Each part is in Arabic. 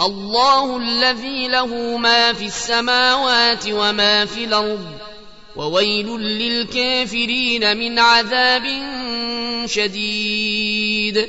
الله الذي له ما في السماوات وما في الأرض وويل للكافرين من عذاب شديد.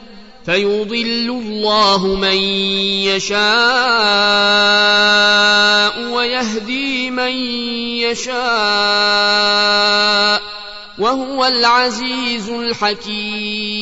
فيضل الله من يشاء ويهدي من يشاء وهو العزيز الحكيم.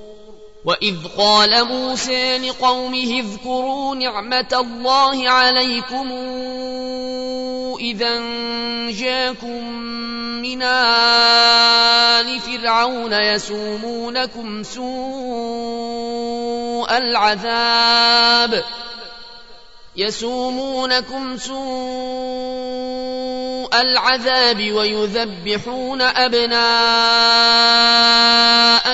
واذ قال موسى لقومه اذكروا نعمه الله عليكم اذا جاكم من ال فرعون يسومونكم سوء العذاب يسومونكم سوء العذاب ويذبحون أبناءكم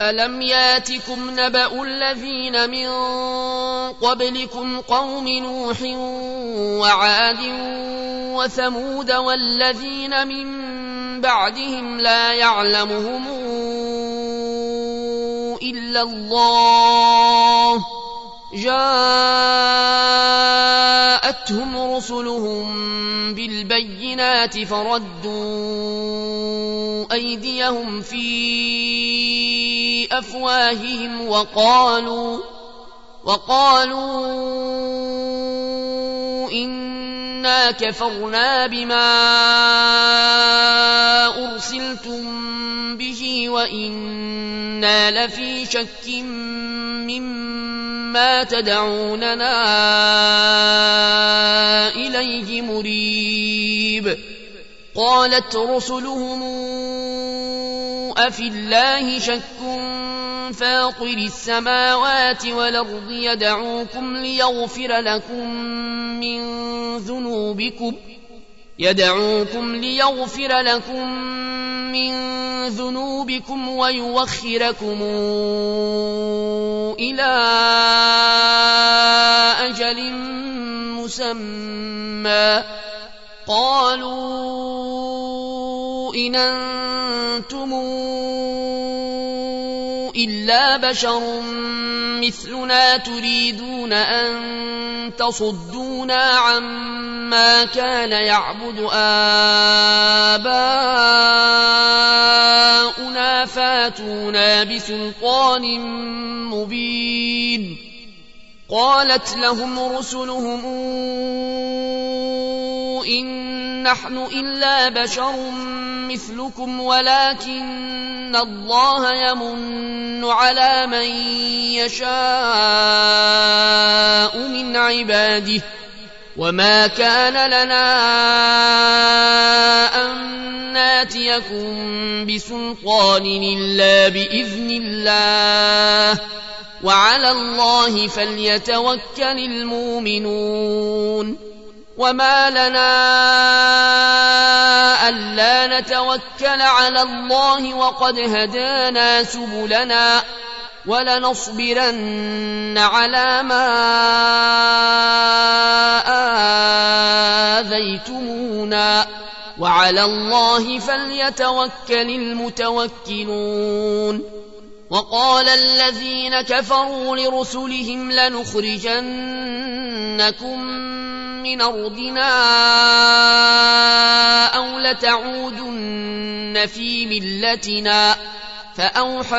ألم ياتكم نبأ الذين من قبلكم قوم نوح وعاد وثمود والذين من بعدهم لا يعلمهم إلا الله جاءتهم رسلهم بالبينات فردوا أيديهم في أفواههم وقالوا وقالوا إنا كفرنا بما أرسلتم به وإنا لفي شك مما تدعوننا إليه مريب. قالت رسلهم أفي الله شك فاطر السماوات والأرض يدعوكم ليغفر لكم من ذنوبكم يدعوكم ليغفر لكم من ذنوبكم ويوخركم إلى أجل مسمى. قالوا إن إلا بشر مثلنا تريدون أن تصدونا عما كان يعبد آباؤنا فاتونا بسلطان مبين قالت لهم رسلهم إن نحن إلا بشر مثلكم ولكن الله يمن على من يشاء من عباده وما كان لنا أن ناتيكم بسلطان إلا بإذن الله وعلى الله فليتوكل المؤمنون وما لنا ألا نتوكل على الله وقد هدانا سبلنا ولنصبرن على ما آذيتمونا وعلى الله فليتوكل المتوكلون وقال الذين كفروا لرسلهم لنخرجنكم من أرضنا أو لتعودن في ملتنا فأوحى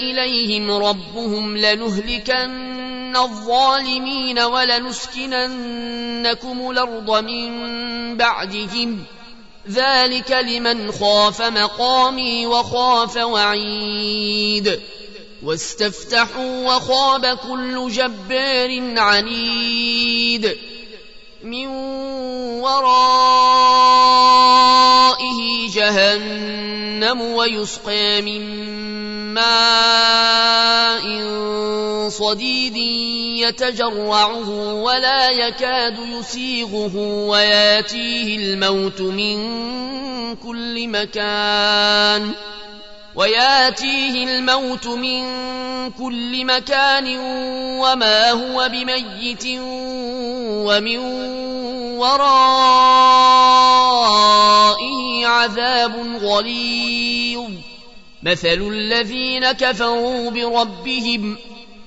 إليهم ربهم لنهلكن الظالمين ولنسكننكم الأرض من بعدهم. ذلك لمن خاف مقامي وخاف وعيد. واستفتحوا وخاب كل جبار عنيد من ورائه جهنم ويسقى من ماء صديد يتجرعه ولا يكاد يسيغه وياتيه الموت من كل مكان وياتيه الموت من كل مكان وما هو بميت ومن ورائه عذاب غليظ. مثل الذين كفروا بربهم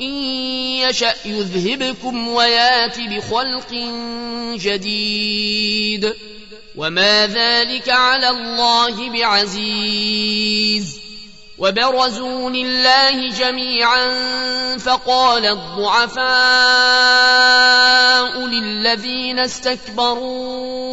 إن يشأ يذهبكم ويات بخلق جديد. وما ذلك على الله بعزيز. وبرزوا لله جميعا فقال الضعفاء للذين استكبروا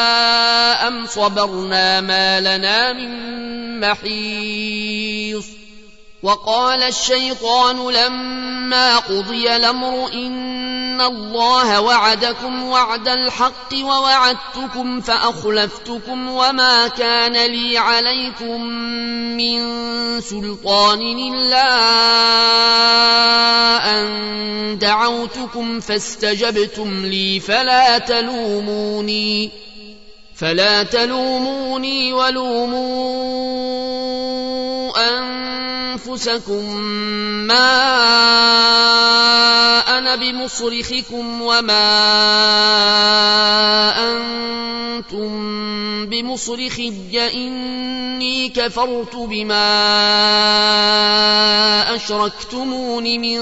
صبرنا ما لنا من محيص. وقال الشيطان لما قضي الأمر إن الله وعدكم وعد الحق ووعدتكم فأخلفتكم وما كان لي عليكم من سلطان إلا أن دعوتكم فاستجبتم لي فلا تلوموني. فلا تلوموني ولوموا أنفسكم ما أنا بمصرخكم وما أنتم بمصرخي إني كفرت بما أشركتمون من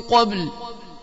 قبل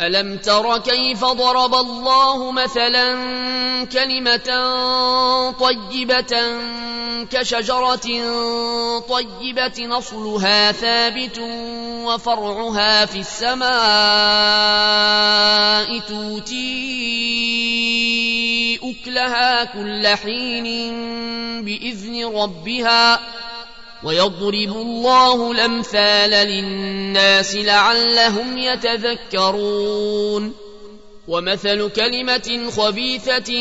ألم تر كيف ضرب الله مثلا كلمة طيبة كشجرة طيبة نصلها ثابت وفرعها في السماء توتي أكلها كل حين بإذن ربها ويضرب الله الأمثال للناس لعلهم يتذكرون. ومثل كلمة خبيثة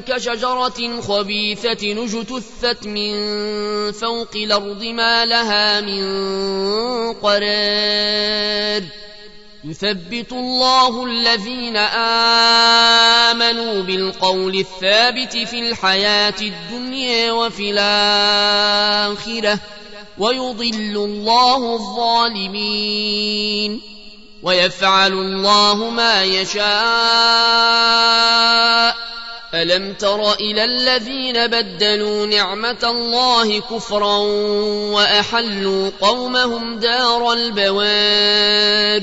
كشجرة خبيثة نجتثت من فوق الأرض ما لها من قرار. يثبت الله الذين آمنوا بالقول الثابت في الحياة الدنيا وفي الآخرة ويضل الله الظالمين. ويفعل الله ما يشاء. ألم تر إلى الذين بدلوا نعمة الله كفرا وأحلوا قومهم دار البوار؟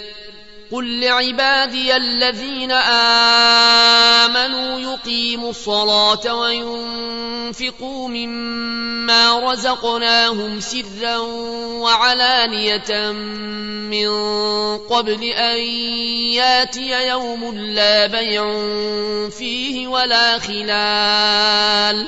قل لعبادي الذين آمنوا يقيموا الصلاة وينفقوا مما رزقناهم سرا وعلانية من قبل أن ياتي يوم لا بيع فيه ولا خلال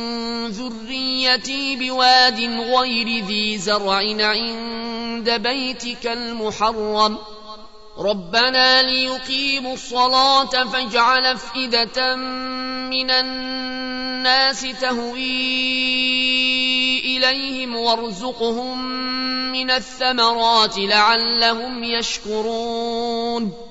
ذريتي بواد غير ذي زرع عند بيتك المحرم. ربنا ليقيموا الصلاة فاجعل أفئدة من الناس تهوي إليهم وارزقهم من الثمرات لعلهم يشكرون.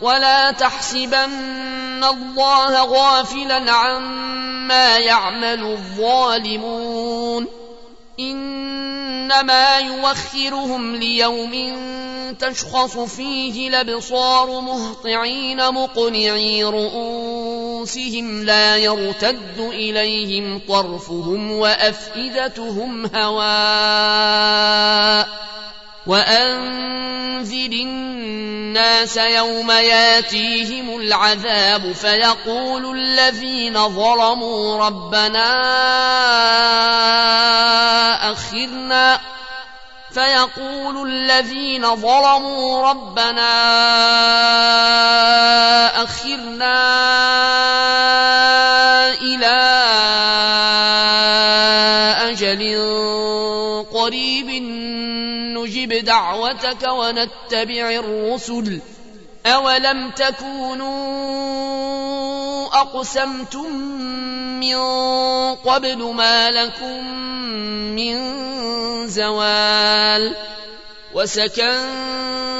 ولا تحسبن الله غافلا عما يعمل الظالمون. إنما يوخرهم ليوم تشخص فيه الأبصار مهطعين مقنعي رؤوسهم لا يرتد إليهم طرفهم وأفئدتهم هواء. وانذر الناس يوم ياتيهم العذاب فيقول الذين ظلموا ربنا اخرنا فيقول الذين ظلموا ربنا اخرنا إلى أجل قريب نجب دعوتك ونتبع الرسل. أولم تكونوا أقسمتم من قبل ما لكم من زوال؟ وسكنتم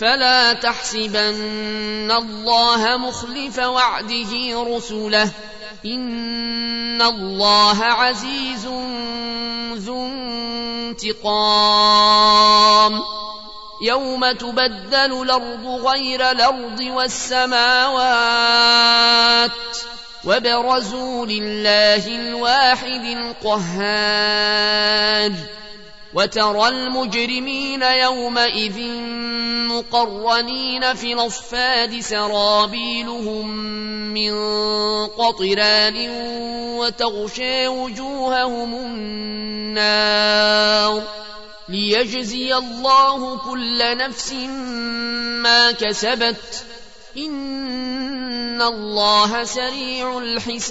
فلا تحسبن الله مخلف وعده رسله. إن الله عزيز ذو انتقام. يوم تبدل الأرض غير الأرض والسماوات. وبرزوا لله الواحد القهار. وترى المجرمين يومئذ مقرنين في الأصفاد سرابيلهم من قطران وتغشى وجوههم النار ليجزي الله كل نفس ما كسبت إن الله سريع الحساب